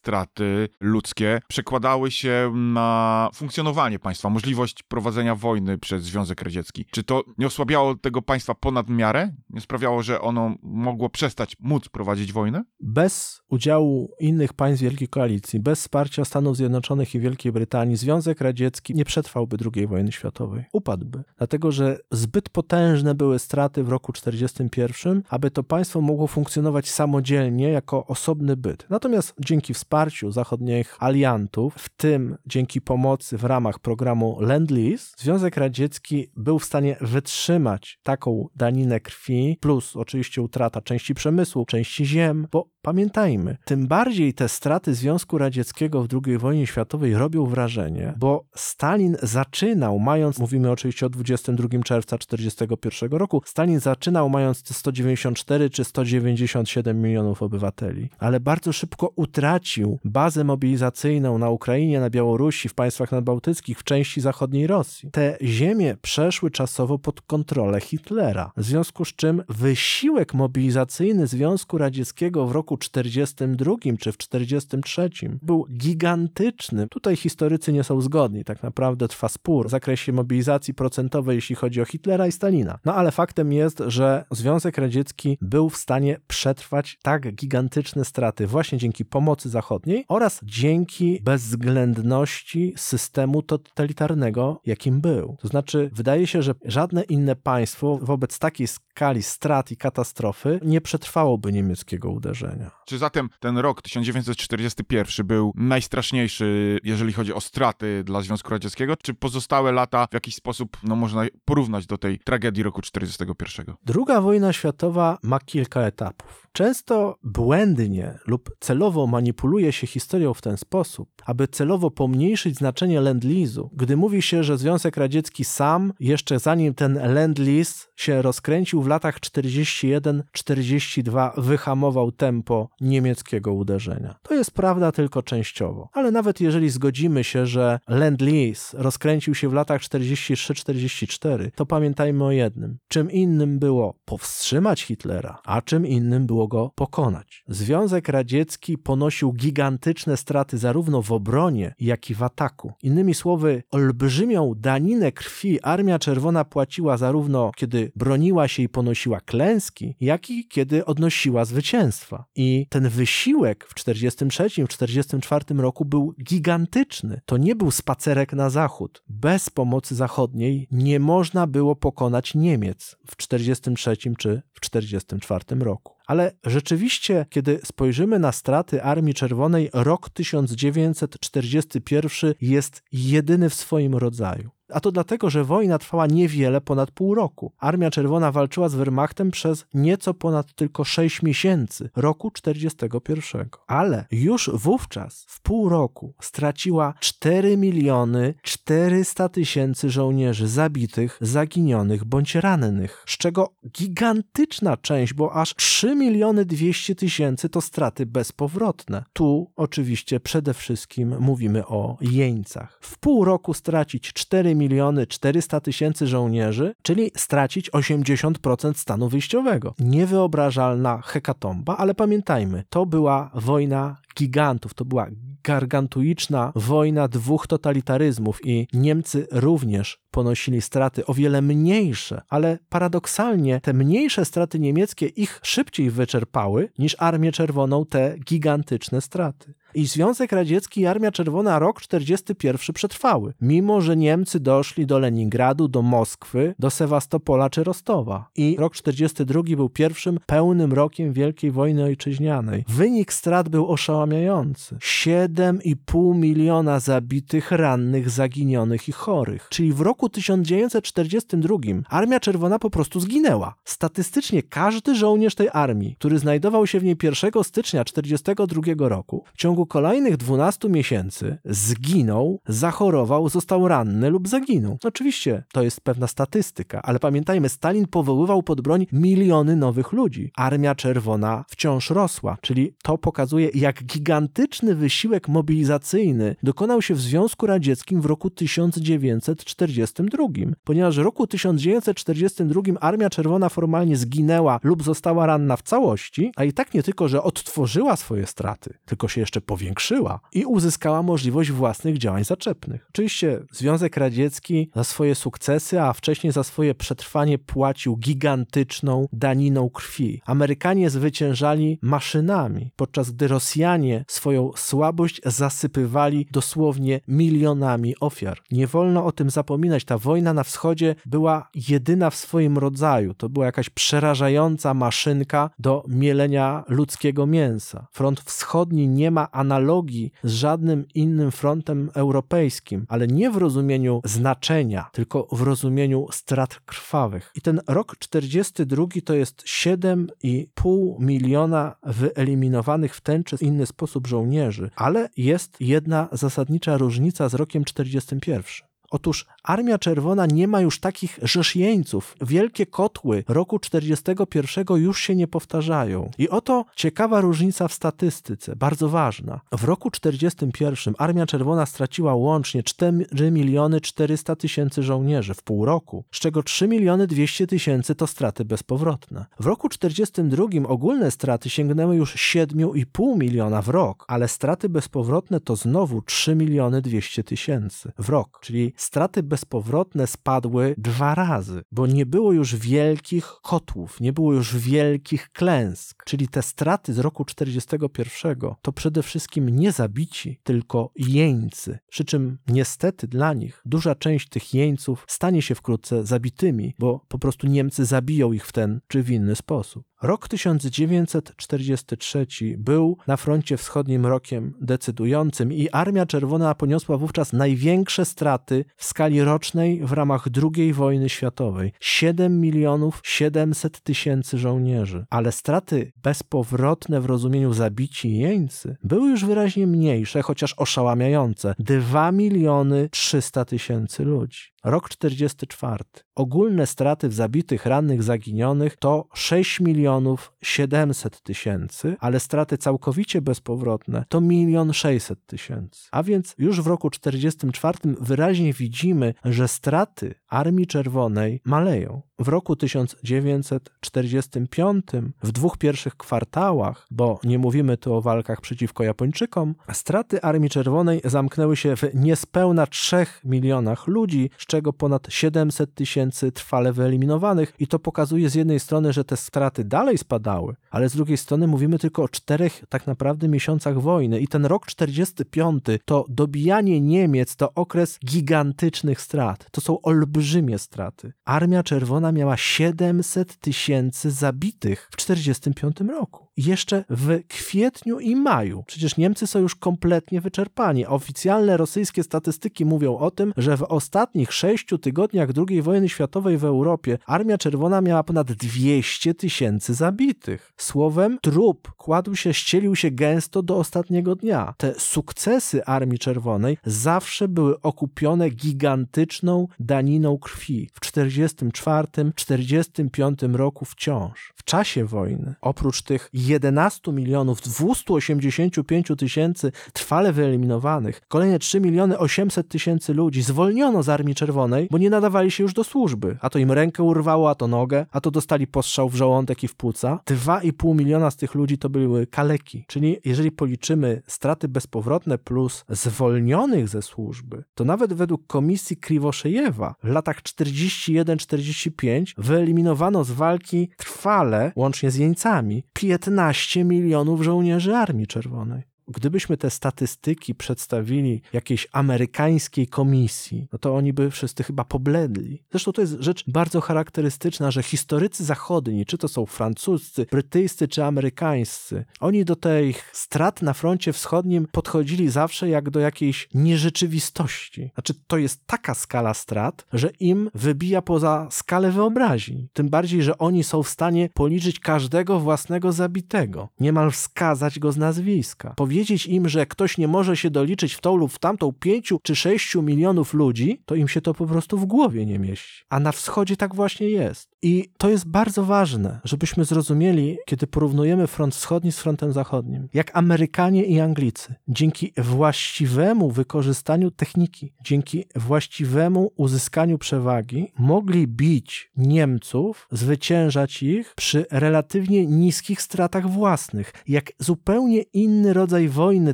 straty ludzkie przekładały się na funkcjonowanie państwa, możliwość prowadzenia wojny przez Związek Radziecki? Czy to nie osłabiało tego państwa ponad miarę? Nie sprawiało, że ono mogło przestać móc prowadzić wojnę? Bez udziału innych państw Wielkiej Koalicji, bez wsparcia Stanów Zjednoczonych i Wielkiej Brytanii, Związek Radziecki nie przetrwałby II wojny światowej. Upadłby. Dlatego, że zbyt potężne były straty w roku 1941, aby to państwo mogło funkcjonować samodzielnie jako osobny byt. Natomiast dzięki wsparciu zachodnich aliantów, w tym dzięki pomocy w ramach programu Lend-Lease, Związek Radziecki był w stanie wytrzymać taką daninę krwi, plus oczywiście utrata części przemysłu, części ziem, bo pamiętajmy, tym bardziej te straty Związku Radzieckiego w II wojnie światowej robią wrażenie, bo Stalin zaczynał, mając, mówimy oczywiście o 22 czerwca 1941 roku, Stalin zaczynał mając te 194 czy 197 milionów obywateli, ale bardzo szybko utracił bazę mobilizacyjną na Ukrainie, na Białorusi, w państwach nadbałtyckich, w części zachodniej Rosji. Te ziemie przeszły czasowo pod kontrolę Hitlera, w związku z czym wysiłek mobilizacyjny Związku Radzieckiego w roku 42 czy w 43 był gigantyczny. Tutaj historycy nie są zgodni, tak naprawdę trwa spór w zakresie mobilizacji procentowej, jeśli chodzi o Hitlera i Stalina. No ale faktem jest, że Związek Radziecki był w stanie przetrwać tak gigantyczne straty właśnie dzięki pomocy zachodniej oraz dzięki bezwzględności systemu totalitarnego, jakim był. To znaczy, wydaje się, że żadne inne państwo wobec takiej skali strat i katastrofy nie przetrwałoby niemieckiego uderzenia. now. Czy zatem ten rok 1941 był najstraszniejszy, jeżeli chodzi o straty dla Związku Radzieckiego, czy pozostałe lata w jakiś sposób no, można porównać do tej tragedii roku 1941? Druga wojna światowa ma kilka etapów. Często błędnie lub celowo manipuluje się historią w ten sposób, aby celowo pomniejszyć znaczenie Lend-Lease'u, gdy mówi się, że Związek Radziecki sam, jeszcze zanim ten Lend-Lease się rozkręcił, w latach 41-42 wyhamował tempo niemieckiego uderzenia. To jest prawda tylko częściowo, ale nawet jeżeli zgodzimy się, że Lend-Lease rozkręcił się w latach 43-44, to pamiętajmy o jednym. Czym innym było powstrzymać Hitlera, a czym innym było go pokonać. Związek Radziecki ponosił gigantyczne straty zarówno w obronie, jak i w ataku. Innymi słowy, olbrzymią daninę krwi Armia Czerwona płaciła zarówno kiedy broniła się i ponosiła klęski, jak i kiedy odnosiła zwycięstwa. I ten wysiłek w 43-44 roku był gigantyczny. To nie był spacerek na zachód. Bez pomocy zachodniej nie można było pokonać Niemiec w 43 czy w 44 roku. Ale rzeczywiście, kiedy spojrzymy na straty Armii Czerwonej, rok 1941 jest jedyny w swoim rodzaju. A to dlatego, że wojna trwała niewiele ponad pół roku. Armia Czerwona walczyła z Wehrmachtem przez nieco ponad tylko 6 miesięcy roku 41. Ale już wówczas, w pół roku, straciła 4 miliony 400 tysięcy żołnierzy zabitych, zaginionych bądź rannych, z czego gigantyczna część, bo aż 3 miliony 200 tysięcy to straty bezpowrotne. Tu oczywiście przede wszystkim mówimy o jeńcach. W pół roku stracić 4 miliony 400 tysięcy żołnierzy, czyli stracić 80% stanu wyjściowego. Niewyobrażalna hekatomba, ale pamiętajmy, to była wojna gigantów, to była gargantuiczna wojna dwóch totalitaryzmów i Niemcy również ponosili straty o wiele mniejsze, ale paradoksalnie te mniejsze straty niemieckie ich szybciej wyczerpały niż Armię Czerwoną te gigantyczne straty. I Związek Radziecki i Armia Czerwona rok 41 przetrwały, mimo że Niemcy doszli do Leningradu, do Moskwy, do Sewastopola czy Rostowa. I rok 42 był pierwszym pełnym rokiem Wielkiej Wojny Ojczyźnianej. Wynik strat był oszałamiający. 7,5 miliona zabitych, rannych, zaginionych i chorych. Czyli w roku 1942 Armia Czerwona po prostu zginęła. Statystycznie każdy żołnierz tej armii, który znajdował się w niej 1 stycznia 1942 roku, w ciągu kolejnych 12 miesięcy zginął, zachorował, został ranny lub zaginął. Oczywiście to jest pewna statystyka, ale pamiętajmy, Stalin powoływał pod broń miliony nowych ludzi. Armia Czerwona wciąż rosła, czyli to pokazuje, jak gigantyczny wysiłek mobilizacyjny dokonał się w Związku Radzieckim w roku 1942, ponieważ w roku 1942 Armia Czerwona formalnie zginęła lub została ranna w całości, a i tak nie tylko, że odtworzyła swoje straty, tylko się jeszcze powiększyła i uzyskała możliwość własnych działań zaczepnych. Oczywiście Związek Radziecki za swoje sukcesy, a wcześniej za swoje przetrwanie płacił gigantyczną daniną krwi. Amerykanie zwyciężali maszynami, podczas gdy Rosjanie swoją słabość zasypywali dosłownie milionami ofiar. Nie wolno o tym zapominać. Ta wojna na wschodzie była jedyna w swoim rodzaju. To była jakaś przerażająca maszynka do mielenia ludzkiego mięsa. Front wschodni nie ma analogii z żadnym innym frontem europejskim, ale nie w rozumieniu znaczenia, tylko w rozumieniu strat krwawych. I ten rok 42 to jest 7,5 miliona wyeliminowanych w ten czy inny sposób żołnierzy, ale jest jedna zasadnicza różnica z rokiem 41. Otóż Armia Czerwona nie ma już takich rzeszjeńców. Wielkie kotły roku 41 już się nie powtarzają. I oto ciekawa różnica w statystyce, bardzo ważna. W roku 41 Armia Czerwona straciła łącznie 4 miliony 400 tysięcy żołnierzy w pół roku, z czego 3 miliony 200 tysięcy to straty bezpowrotne. W roku 42 ogólne straty sięgnęły już 7,5 miliona w rok, ale straty bezpowrotne to znowu 3 miliony 200 tysięcy w rok, czyli straty bezpowrotne spadły dwa razy, bo nie było już wielkich kotłów, nie było już wielkich klęsk, czyli te straty z roku 41 to przede wszystkim nie zabici, tylko jeńcy. Przy czym niestety dla nich duża część tych jeńców stanie się wkrótce zabitymi, bo po prostu Niemcy zabiją ich w ten czy w inny sposób. Rok 1943 był na froncie wschodnim rokiem decydującym i Armia Czerwona poniosła wówczas największe straty w skali rocznej w ramach II wojny światowej. 7 milionów 700 tysięcy żołnierzy, ale straty bezpowrotne w rozumieniu zabici jeńcy były już wyraźnie mniejsze, chociaż oszałamiające. 2 miliony 300 tysięcy ludzi. Rok 44. Ogólne straty w zabitych, rannych, zaginionych to 6 milionów 700 tysięcy, ale straty całkowicie bezpowrotne to 1 600 tysięcy. A więc już w roku 44 wyraźnie widzimy, że straty Armii Czerwonej maleją. W roku 1945, w dwóch pierwszych kwartałach, bo nie mówimy tu o walkach przeciwko Japończykom, straty Armii Czerwonej zamknęły się w niespełna 3 milionach ludzi, z czego ponad 700 tysięcy trwale wyeliminowanych i to pokazuje z jednej strony, że te straty dalej spadały, ale z drugiej strony mówimy tylko o czterech tak naprawdę miesiącach wojny i ten rok 45 to dobijanie Niemiec to okres gigantycznych strat. To są olbrzymie straty. Armia Czerwona miała 700 tysięcy zabitych w 45 roku. Jeszcze w kwietniu i maju. Przecież Niemcy są już kompletnie wyczerpani. Oficjalne rosyjskie statystyki mówią o tym, że w ostatnich sześciu tygodniach II wojny światowej w Europie Armia Czerwona miała ponad 200 tysięcy zabitych. Słowem, trup kładł się, ścielił się gęsto do ostatniego dnia. Te sukcesy Armii Czerwonej zawsze były okupione gigantyczną daniną krwi. W 44-45 roku wciąż. W czasie wojny, oprócz tych 11 milionów 285 tysięcy trwale wyeliminowanych, kolejne 3 miliony 800 tysięcy ludzi zwolniono z Armii Czerwonej, bo nie nadawali się już do służby. A to im rękę urwało, a to nogę, a to dostali postrzał w żołądek i w płuca. 2,5 miliona z tych ludzi to były kaleki. Czyli jeżeli policzymy straty bezpowrotne plus zwolnionych ze służby, to nawet według komisji Kriwoszejewa w latach 41-45 wyeliminowano z walki trwale, łącznie z jeńcami, 15 milionów żołnierzy Armii Czerwonej. Gdybyśmy te statystyki przedstawili jakiejś amerykańskiej komisji, no to oni by wszyscy chyba pobledli. Zresztą to jest rzecz bardzo charakterystyczna, że historycy zachodni, czy to są francuscy, brytyjscy czy amerykańscy, oni do tych strat na froncie wschodnim podchodzili zawsze jak do jakiejś nierzeczywistości. Znaczy, to jest taka skala strat, że im wybija poza skalę wyobraźni. Tym bardziej, że oni są w stanie policzyć każdego własnego zabitego, niemal wskazać go z nazwiska powiedzieć im, że ktoś nie może się doliczyć w tą lub w tamtą pięciu czy sześciu milionów ludzi, to im się to po prostu w głowie nie mieści. A na wschodzie tak właśnie jest. I to jest bardzo ważne, żebyśmy zrozumieli, kiedy porównujemy front wschodni z frontem zachodnim, jak Amerykanie i Anglicy, dzięki właściwemu wykorzystaniu techniki, dzięki właściwemu uzyskaniu przewagi, mogli bić Niemców, zwyciężać ich przy relatywnie niskich stratach własnych, jak zupełnie inny rodzaj wojny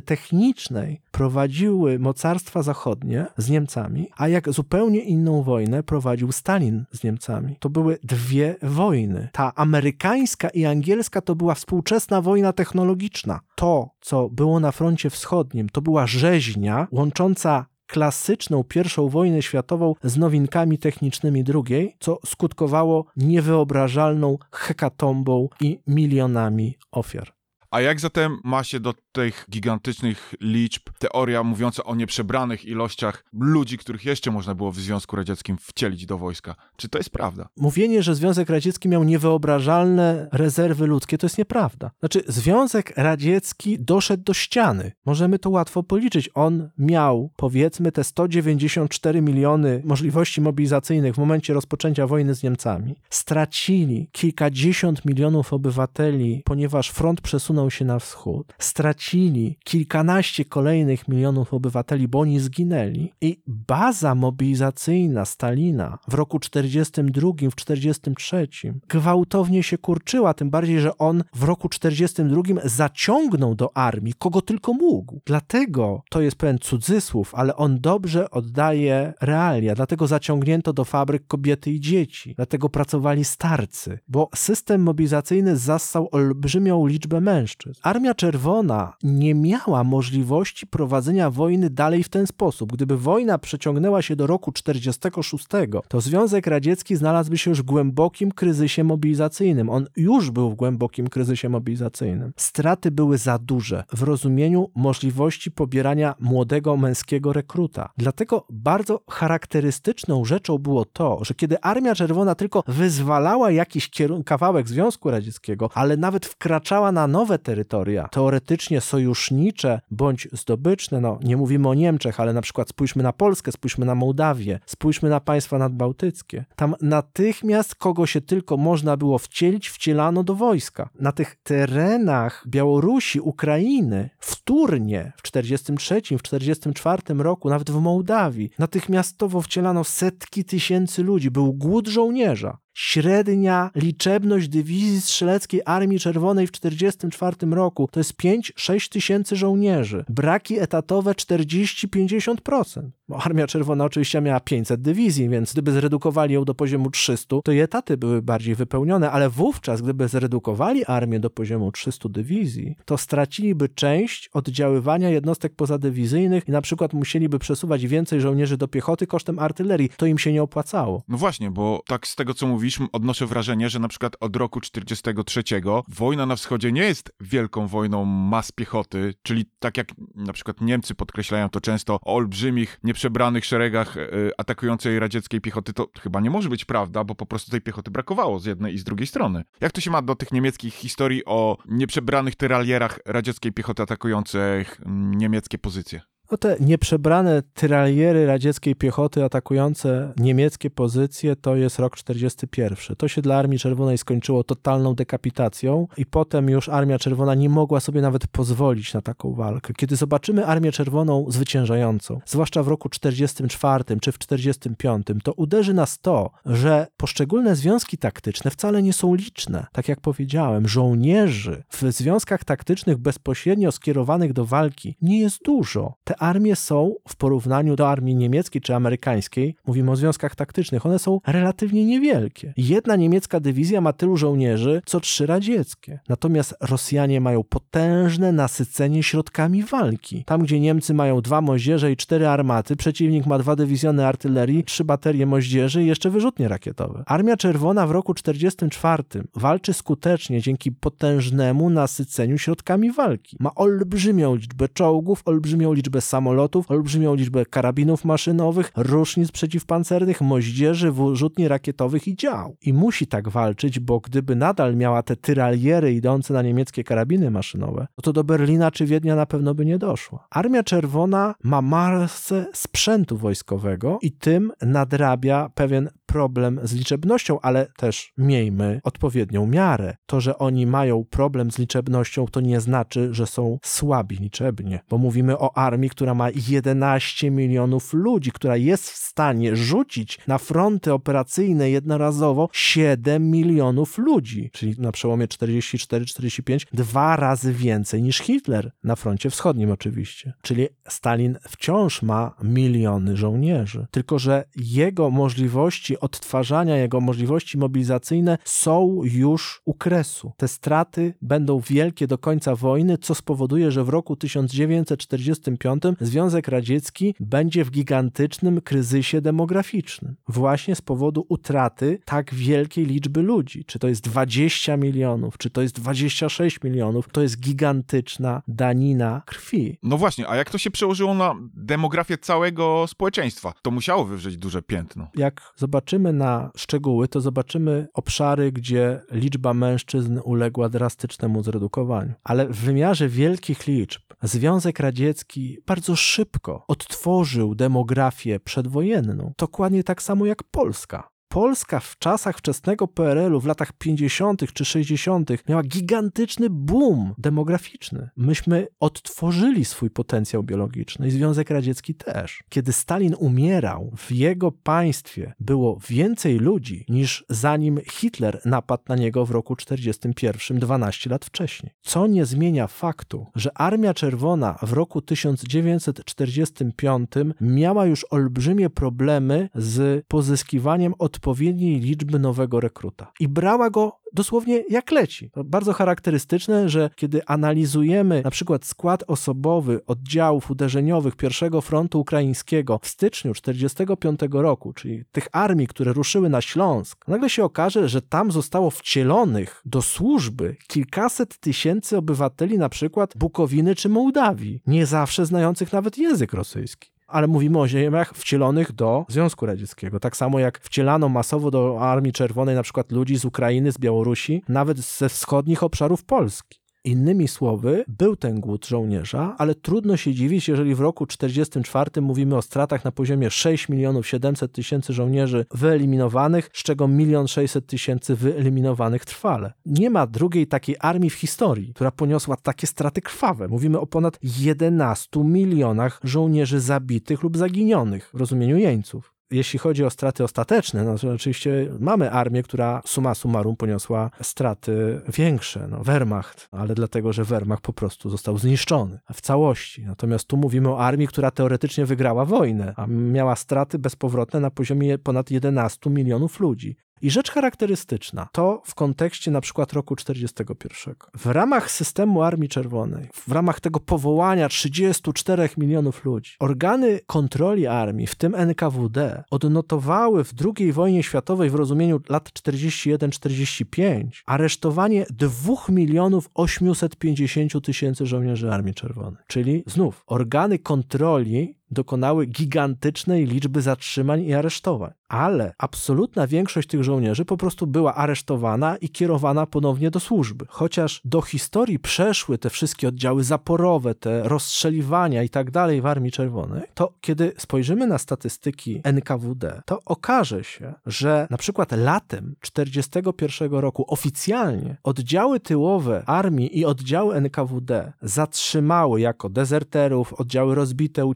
technicznej prowadziły mocarstwa zachodnie z Niemcami, a jak zupełnie inną wojnę prowadził Stalin z Niemcami. To były dwie wojny. Ta amerykańska i angielska to była współczesna wojna technologiczna. To, co było na froncie wschodnim, to była rzeźnia łącząca klasyczną pierwszą wojnę światową z nowinkami technicznymi drugiej, co skutkowało niewyobrażalną hekatombą i milionami ofiar. A jak zatem ma się do tych gigantycznych liczb teoria mówiąca o nieprzebranych ilościach ludzi, których jeszcze można było w Związku Radzieckim wcielić do wojska? Czy to jest prawda? Mówienie, że Związek Radziecki miał niewyobrażalne rezerwy ludzkie, to jest nieprawda. Znaczy, Związek Radziecki doszedł do ściany. Możemy to łatwo policzyć. On miał, powiedzmy, te 194 miliony możliwości mobilizacyjnych w momencie rozpoczęcia wojny z Niemcami. Stracili kilkadziesiąt milionów obywateli, ponieważ front przesunął się na wschód. Stracili kilkanaście kolejnych milionów obywateli, bo oni zginęli. I baza mobilizacyjna Stalina w roku 42, w 43 gwałtownie się kurczyła, tym bardziej, że on w roku 42 zaciągnął do armii kogo tylko mógł. Dlatego to jest pewien cudzysłów, ale on dobrze oddaje realia. Dlatego zaciągnięto do fabryk kobiety i dzieci. Dlatego pracowali starcy, bo system mobilizacyjny zassał olbrzymią liczbę mężczyzn. Armia Czerwona nie miała możliwości prowadzenia wojny dalej w ten sposób. Gdyby wojna przeciągnęła się do roku 46, to Związek Radziecki znalazłby się już w głębokim kryzysie mobilizacyjnym. On już był w głębokim kryzysie mobilizacyjnym. Straty były za duże w rozumieniu możliwości pobierania młodego męskiego rekruta. Dlatego bardzo charakterystyczną rzeczą było to, że kiedy Armia Czerwona tylko wyzwalała jakiś kawałek Związku Radzieckiego, ale nawet wkraczała na nowe terytoria, teoretycznie sojusznicze bądź zdobyczne, no nie mówimy o Niemczech, ale na przykład spójrzmy na Polskę, spójrzmy na Mołdawię, spójrzmy na państwa nadbałtyckie. Tam natychmiast kogo się tylko można było wcielić, wcielano do wojska. Na tych terenach Białorusi, Ukrainy, wtórnie w 43, w 44 roku, nawet w Mołdawii, natychmiastowo wcielano setki tysięcy ludzi. Był głód żołnierza. Średnia liczebność dywizji strzeleckiej Armii Czerwonej w 1944 roku to jest 5-6 tysięcy żołnierzy. Braki etatowe 40-50%. Bo Armia Czerwona oczywiście miała 500 dywizji, więc gdyby zredukowali ją do poziomu 300, to i etaty były bardziej wypełnione, ale wówczas, gdyby zredukowali armię do poziomu 300 dywizji, to straciliby część oddziaływania jednostek pozadywizyjnych i na przykład musieliby przesuwać więcej żołnierzy do piechoty kosztem artylerii. To im się nie opłacało. No właśnie, bo tak z tego, co mówisz, odnoszę wrażenie, że na przykład od roku 43 wojna na wschodzie nie jest wielką wojną mas piechoty, czyli tak jak na przykład Niemcy podkreślają to często olbrzymich, nieprzebranych szeregach y, atakującej radzieckiej piechoty, to chyba nie może być prawda, bo po prostu tej piechoty brakowało z jednej i z drugiej strony. Jak to się ma do tych niemieckich historii o nieprzebranych tyralierach radzieckiej piechoty atakujących mm, niemieckie pozycje? No te nieprzebrane tyraliery radzieckiej piechoty atakujące niemieckie pozycje to jest rok 41. To się dla Armii Czerwonej skończyło totalną dekapitacją i potem już Armia Czerwona nie mogła sobie nawet pozwolić na taką walkę. Kiedy zobaczymy Armię Czerwoną zwyciężającą, zwłaszcza w roku 44 czy w 45, to uderzy nas to, że poszczególne związki taktyczne wcale nie są liczne. Tak jak powiedziałem, żołnierzy w związkach taktycznych bezpośrednio skierowanych do walki nie jest dużo. Te armie są w porównaniu do armii niemieckiej czy amerykańskiej, mówimy o związkach taktycznych, one są relatywnie niewielkie. Jedna niemiecka dywizja ma tylu żołnierzy, co trzy radzieckie. Natomiast Rosjanie mają potężne nasycenie środkami walki. Tam, gdzie Niemcy mają dwa moździerze i cztery armaty, przeciwnik ma dwa dywizjony artylerii, trzy baterie moździerzy i jeszcze wyrzutnie rakietowe. Armia Czerwona w roku 44 walczy skutecznie dzięki potężnemu nasyceniu środkami walki. Ma olbrzymią liczbę czołgów, olbrzymią liczbę samolotów, olbrzymią liczbę karabinów maszynowych, różnic przeciwpancernych, moździerzy, wyrzutni rakietowych i dział. I musi tak walczyć, bo gdyby nadal miała te tyraliery idące na niemieckie karabiny maszynowe, no to do Berlina czy Wiednia na pewno by nie doszła. Armia Czerwona ma masę sprzętu wojskowego i tym nadrabia pewien problem z liczebnością, ale też miejmy odpowiednią miarę. To, że oni mają problem z liczebnością, to nie znaczy, że są słabi liczebnie, bo mówimy o armii, która ma 11 milionów ludzi, która jest w stanie rzucić na fronty operacyjne jednorazowo 7 milionów ludzi, czyli na przełomie 44-45 dwa razy więcej niż Hitler na froncie wschodnim oczywiście. Czyli Stalin wciąż ma miliony żołnierzy, tylko że jego możliwości odtwarzania, jego możliwości mobilizacyjne są już u kresu. Te straty będą wielkie do końca wojny, co spowoduje, że w roku 1945 Związek Radziecki będzie w gigantycznym kryzysie demograficznym. Właśnie z powodu utraty tak wielkiej liczby ludzi. Czy to jest 20 milionów, czy to jest 26 milionów, to jest gigantyczna danina krwi. No właśnie, a jak to się przełożyło na demografię całego społeczeństwa? To musiało wywrzeć duże piętno. Jak zobaczymy na szczegóły, to zobaczymy obszary, gdzie liczba mężczyzn uległa drastycznemu zredukowaniu. Ale w wymiarze wielkich liczb Związek Radziecki bardzo szybko odtworzył demografię przedwojenną, dokładnie tak samo jak Polska. Polska w czasach wczesnego PRL-u, w latach 50. czy 60., miała gigantyczny boom demograficzny. Myśmy odtworzyli swój potencjał biologiczny i Związek Radziecki też. Kiedy Stalin umierał, w jego państwie było więcej ludzi niż zanim Hitler napadł na niego w roku 41, 12 lat wcześniej. Co nie zmienia faktu, że Armia Czerwona w roku 1945 miała już olbrzymie problemy z pozyskiwaniem od odpowiedniej liczby nowego rekruta. I brała go dosłownie jak leci. To bardzo charakterystyczne, że kiedy analizujemy na przykład skład osobowy oddziałów uderzeniowych pierwszego frontu ukraińskiego w styczniu 1945 roku, czyli tych armii, które ruszyły na Śląsk, nagle się okaże, że tam zostało wcielonych do służby kilkaset tysięcy obywateli na przykład Bukowiny czy Mołdawii, nie zawsze znających nawet język rosyjski ale mówimy o ziemiach wcielonych do Związku Radzieckiego. Tak samo jak wcielano masowo do Armii Czerwonej na przykład ludzi z Ukrainy, z Białorusi, nawet ze wschodnich obszarów Polski. Innymi słowy, był ten głód żołnierza, ale trudno się dziwić, jeżeli w roku 1944 mówimy o stratach na poziomie 6 milionów 700 tysięcy żołnierzy wyeliminowanych, z czego 1 600 tysięcy wyeliminowanych trwale. Nie ma drugiej takiej armii w historii, która poniosła takie straty krwawe. Mówimy o ponad 11 milionach żołnierzy zabitych lub zaginionych w rozumieniu jeńców jeśli chodzi o straty ostateczne, no to oczywiście mamy armię, która summa summarum poniosła straty większe, no Wehrmacht, ale dlatego, że Wehrmacht po prostu został zniszczony w całości. Natomiast tu mówimy o armii, która teoretycznie wygrała wojnę, a miała straty bezpowrotne na poziomie ponad 11 milionów ludzi. I rzecz charakterystyczna to w kontekście na przykład roku 41. W ramach systemu Armii Czerwonej, w ramach tego powołania 34 milionów ludzi, organy kontroli armii, w tym NKWD, odnotowały w II wojnie światowej w rozumieniu lat 41-45 aresztowanie 2 milionów 850 tysięcy żołnierzy Armii Czerwonej. Czyli znów organy kontroli dokonały gigantycznej liczby zatrzymań i aresztowań. Ale absolutna większość tych żołnierzy po prostu była aresztowana i kierowana ponownie do służby. Chociaż do historii przeszły te wszystkie oddziały zaporowe, te rozstrzeliwania i tak dalej w Armii Czerwonej, to kiedy spojrzymy na statystyki NKWD, to okaże się, że na przykład latem 1941 roku oficjalnie oddziały tyłowe armii i oddziały NKWD zatrzymały jako dezerterów, oddziały rozbite,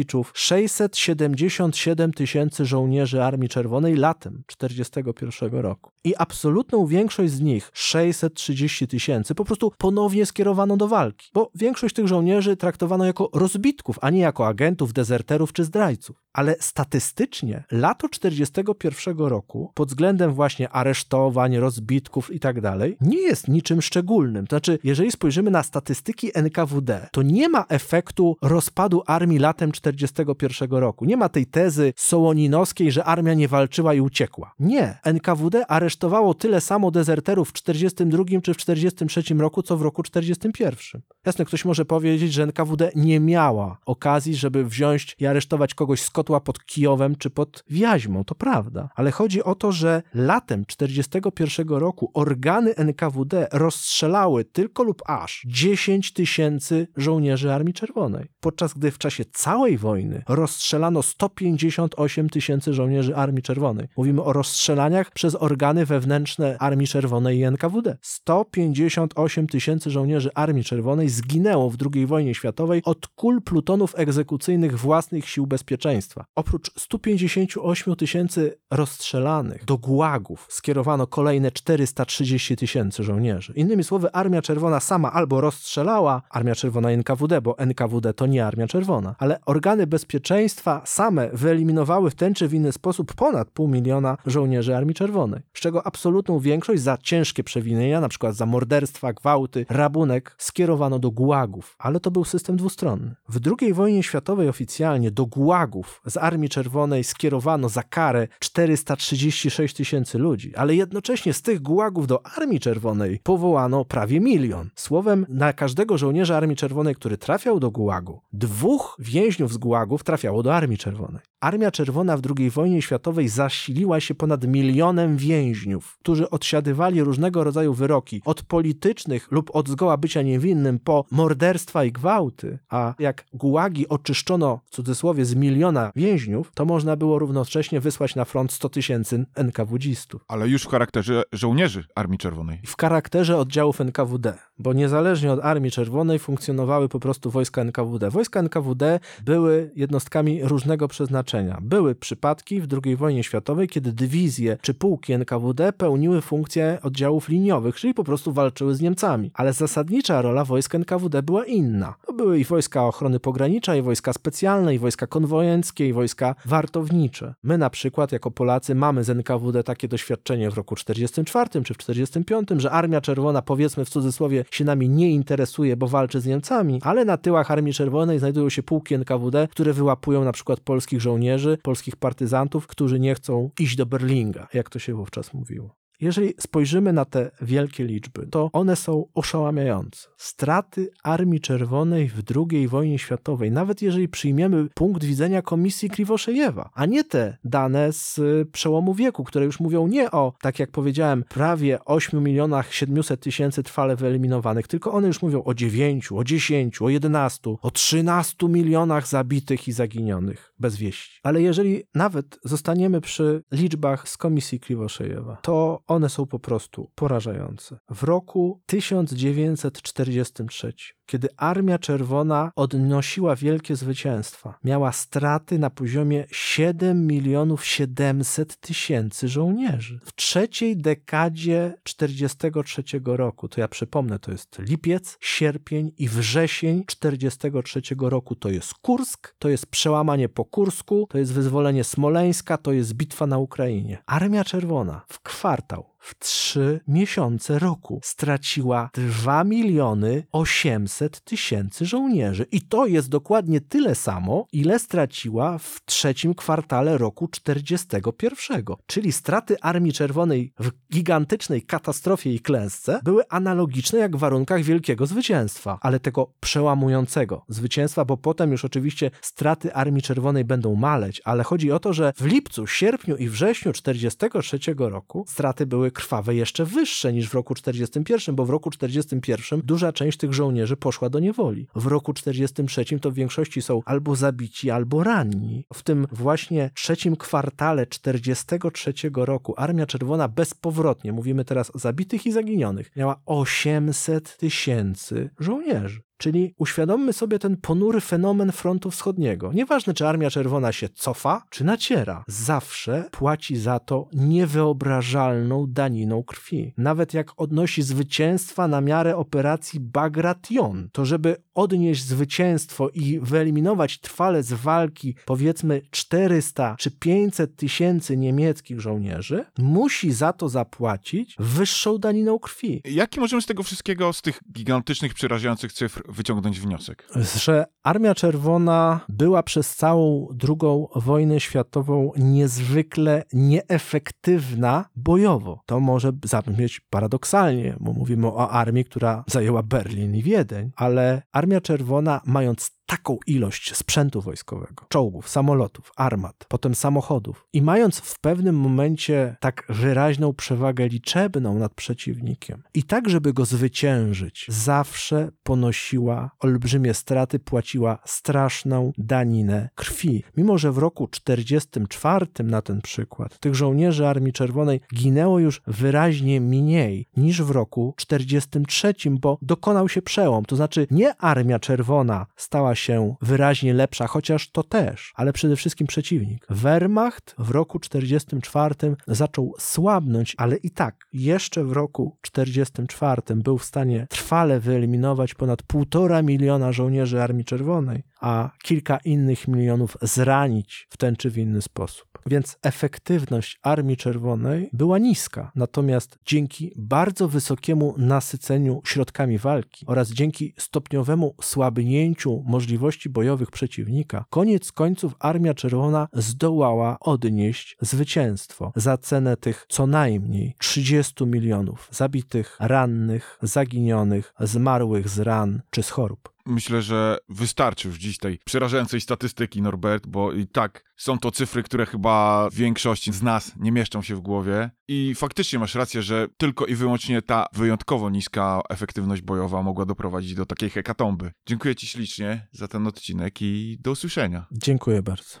ucieczkowicze, 677 tysięcy żołnierzy Armii Czerwonej latem 1941 roku. I absolutną większość z nich, 630 tysięcy, po prostu ponownie skierowano do walki, bo większość tych żołnierzy traktowano jako rozbitków, a nie jako agentów, dezerterów czy zdrajców. Ale statystycznie lato 1941 roku pod względem właśnie aresztowań, rozbitków i tak dalej nie jest niczym szczególnym. To znaczy, jeżeli spojrzymy na statystyki NKWD, to nie ma efektu rozpadu armii latem 1941 roku. Nie ma tej tezy sołoninowskiej, że armia nie walczyła i uciekła. Nie. NKWD aresztowało tyle samo dezerterów w 1942 czy w 1943 roku, co w roku 1941. Jasne, ktoś może powiedzieć, że NKWD nie miała okazji, żeby wziąć i aresztować kogoś z kotła pod Kijowem czy pod Wiaźmą, to prawda. Ale chodzi o to, że latem 1941 roku organy NKWD rozstrzelały tylko lub aż 10 tysięcy żołnierzy Armii Czerwonej, podczas gdy w czasie całej wojny rozstrzelano 158 tysięcy żołnierzy Armii Czerwonej. Mówimy o rozstrzelaniach przez organy wewnętrzne Armii Czerwonej i NKWD. 158 tysięcy żołnierzy Armii Czerwonej zginęło w II wojnie światowej od kul plutonów egzekucyjnych własnych sił bezpieczeństwa. Oprócz 158 tysięcy rozstrzelanych do gułagów skierowano kolejne 430 tysięcy żołnierzy. Innymi słowy, Armia Czerwona sama albo rozstrzelała Armia Czerwona NKWD, bo NKWD to nie Armia Czerwona, ale organy bezpieczeństwa same wyeliminowały w ten czy w inny sposób ponad pół miliona żołnierzy Armii Czerwonej, z czego absolutną większość za ciężkie przewinienia, na przykład za morderstwa, gwałty, rabunek, skierowano do gułagów, ale to był system dwustronny. W II wojnie światowej oficjalnie do gułagów z Armii Czerwonej skierowano za karę 436 tysięcy ludzi, ale jednocześnie z tych gułagów do Armii Czerwonej powołano prawie milion. Słowem, na każdego żołnierza Armii Czerwonej, który trafiał do gułagu, dwóch więźniów z gułagów trafiało do Armii Czerwonej. Armia Czerwona w II wojnie światowej zasiliła się ponad milionem więźniów, którzy odsiadywali różnego rodzaju wyroki, od politycznych lub od zgoła bycia niewinnym po morderstwa i gwałty, a jak gułagi oczyszczono w cudzysłowie z miliona więźniów, to można było równocześnie wysłać na front 100 tysięcy NKWDzistów. Ale już w charakterze żołnierzy Armii Czerwonej. W charakterze oddziałów NKWD, bo niezależnie od Armii Czerwonej funkcjonowały po prostu wojska NKWD. Wojska NKWD były jednostkami różnego przeznaczenia. Były przypadki w II wojnie światowej, kiedy dywizje czy pułki NKWD pełniły funkcje oddziałów liniowych, czyli po prostu walczyły z Niemcami. Ale zasadnicza rola wojsk NKWD była inna. To były i wojska ochrony pogranicza, i wojska specjalne, i wojska konwojenckie, i wojska wartownicze. My na przykład jako Polacy mamy z NKWD takie doświadczenie w roku 44 czy w 45, że Armia Czerwona powiedzmy w cudzysłowie się nami nie interesuje, bo walczy z Niemcami, ale na tyłach Armii Czerwonej znajdują się pułki NKWD, które wyłapują na przykład polskich żołnierzy, polskich partyzantów, którzy nie chcą iść do Berlinga, jak to się wówczas mówiło. Jeżeli spojrzymy na te wielkie liczby, to one są oszałamiające. Straty Armii Czerwonej w II wojnie światowej, nawet jeżeli przyjmiemy punkt widzenia komisji Kriwoszejewa, a nie te dane z y, przełomu wieku, które już mówią nie o, tak jak powiedziałem, prawie 8 milionach 700 tysięcy trwale wyeliminowanych, tylko one już mówią o 9, o 10, o 11, o 13 milionach zabitych i zaginionych bez wieści. Ale jeżeli nawet zostaniemy przy liczbach z komisji Kriwoszejewa, to one są po prostu porażające. W roku 1943, kiedy Armia Czerwona odnosiła wielkie zwycięstwa, miała straty na poziomie 7 milionów 700 tysięcy żołnierzy. W trzeciej dekadzie 43 roku, to ja przypomnę, to jest lipiec, sierpień i wrzesień 43 roku, to jest Kursk, to jest przełamanie po Kursku, to jest wyzwolenie Smoleńska, to jest bitwa na Ukrainie. Armia Czerwona w kwartał w trzy miesiące roku straciła 2 miliony 800 tysięcy żołnierzy. I to jest dokładnie tyle samo, ile straciła w trzecim kwartale roku 41. Czyli straty Armii Czerwonej w gigantycznej katastrofie i klęsce były analogiczne jak w warunkach wielkiego zwycięstwa, ale tego przełamującego zwycięstwa, bo potem już oczywiście straty Armii Czerwonej będą maleć, ale chodzi o to, że w lipcu, sierpniu i wrześniu 43 roku straty były krwawe jeszcze wyższe niż w roku 41, bo w roku 41 duża część tych żołnierzy poszła do niewoli. W roku 43 to w większości są albo zabici, albo ranni. W tym właśnie trzecim kwartale 43 roku Armia Czerwona bezpowrotnie, mówimy teraz o zabitych i zaginionych, miała 800 tysięcy żołnierzy. Czyli uświadommy sobie ten ponury fenomen frontu wschodniego. Nieważne, czy Armia Czerwona się cofa, czy naciera, zawsze płaci za to niewyobrażalną daniną krwi. Nawet jak odnosi zwycięstwa na miarę operacji Bagration, to żeby odnieść zwycięstwo i wyeliminować trwale z walki powiedzmy 400 czy 500 tysięcy niemieckich żołnierzy, musi za to zapłacić wyższą daniną krwi. Jaki możemy z tego wszystkiego, z tych gigantycznych, przerażających cyfr wyciągnąć wniosek? że Armia Czerwona była przez całą II wojnę światową niezwykle nieefektywna bojowo. To może zabrzmieć paradoksalnie, bo mówimy o armii, która zajęła Berlin i Wiedeń, ale Armia Czerwona, mając taką ilość sprzętu wojskowego, czołgów, samolotów, armat, potem samochodów i mając w pewnym momencie tak wyraźną przewagę liczebną nad przeciwnikiem i tak, żeby go zwyciężyć, zawsze ponosiła olbrzymie straty, płaciła straszną daninę krwi. Mimo, że w roku 44 na ten przykład tych żołnierzy Armii Czerwonej ginęło już wyraźnie mniej niż w roku 43, bo dokonał się przełom. To znaczy nie Armia Czerwona stała się wyraźnie lepsza, chociaż to też, ale przede wszystkim przeciwnik. Wehrmacht w roku 44 zaczął słabnąć, ale i tak jeszcze w roku 44 był w stanie trwale wyeliminować ponad półtora miliona żołnierzy Armii Czerwonej, a kilka innych milionów zranić w ten czy w inny sposób. Więc efektywność Armii Czerwonej była niska. Natomiast dzięki bardzo wysokiemu nasyceniu środkami walki oraz dzięki stopniowemu słabnięciu możliwości bojowych przeciwnika, koniec końców Armia Czerwona zdołała odnieść zwycięstwo za cenę tych co najmniej 30 milionów zabitych, rannych, zaginionych, zmarłych z ran czy z chorób. Myślę, że wystarczy już dziś tej przerażającej statystyki, Norbert, bo i tak są to cyfry, które chyba większości z nas nie mieszczą się w głowie. I faktycznie masz rację, że tylko i wyłącznie ta wyjątkowo niska efektywność bojowa mogła doprowadzić do takiej hekatomby. Dziękuję Ci ślicznie za ten odcinek i do usłyszenia. Dziękuję bardzo.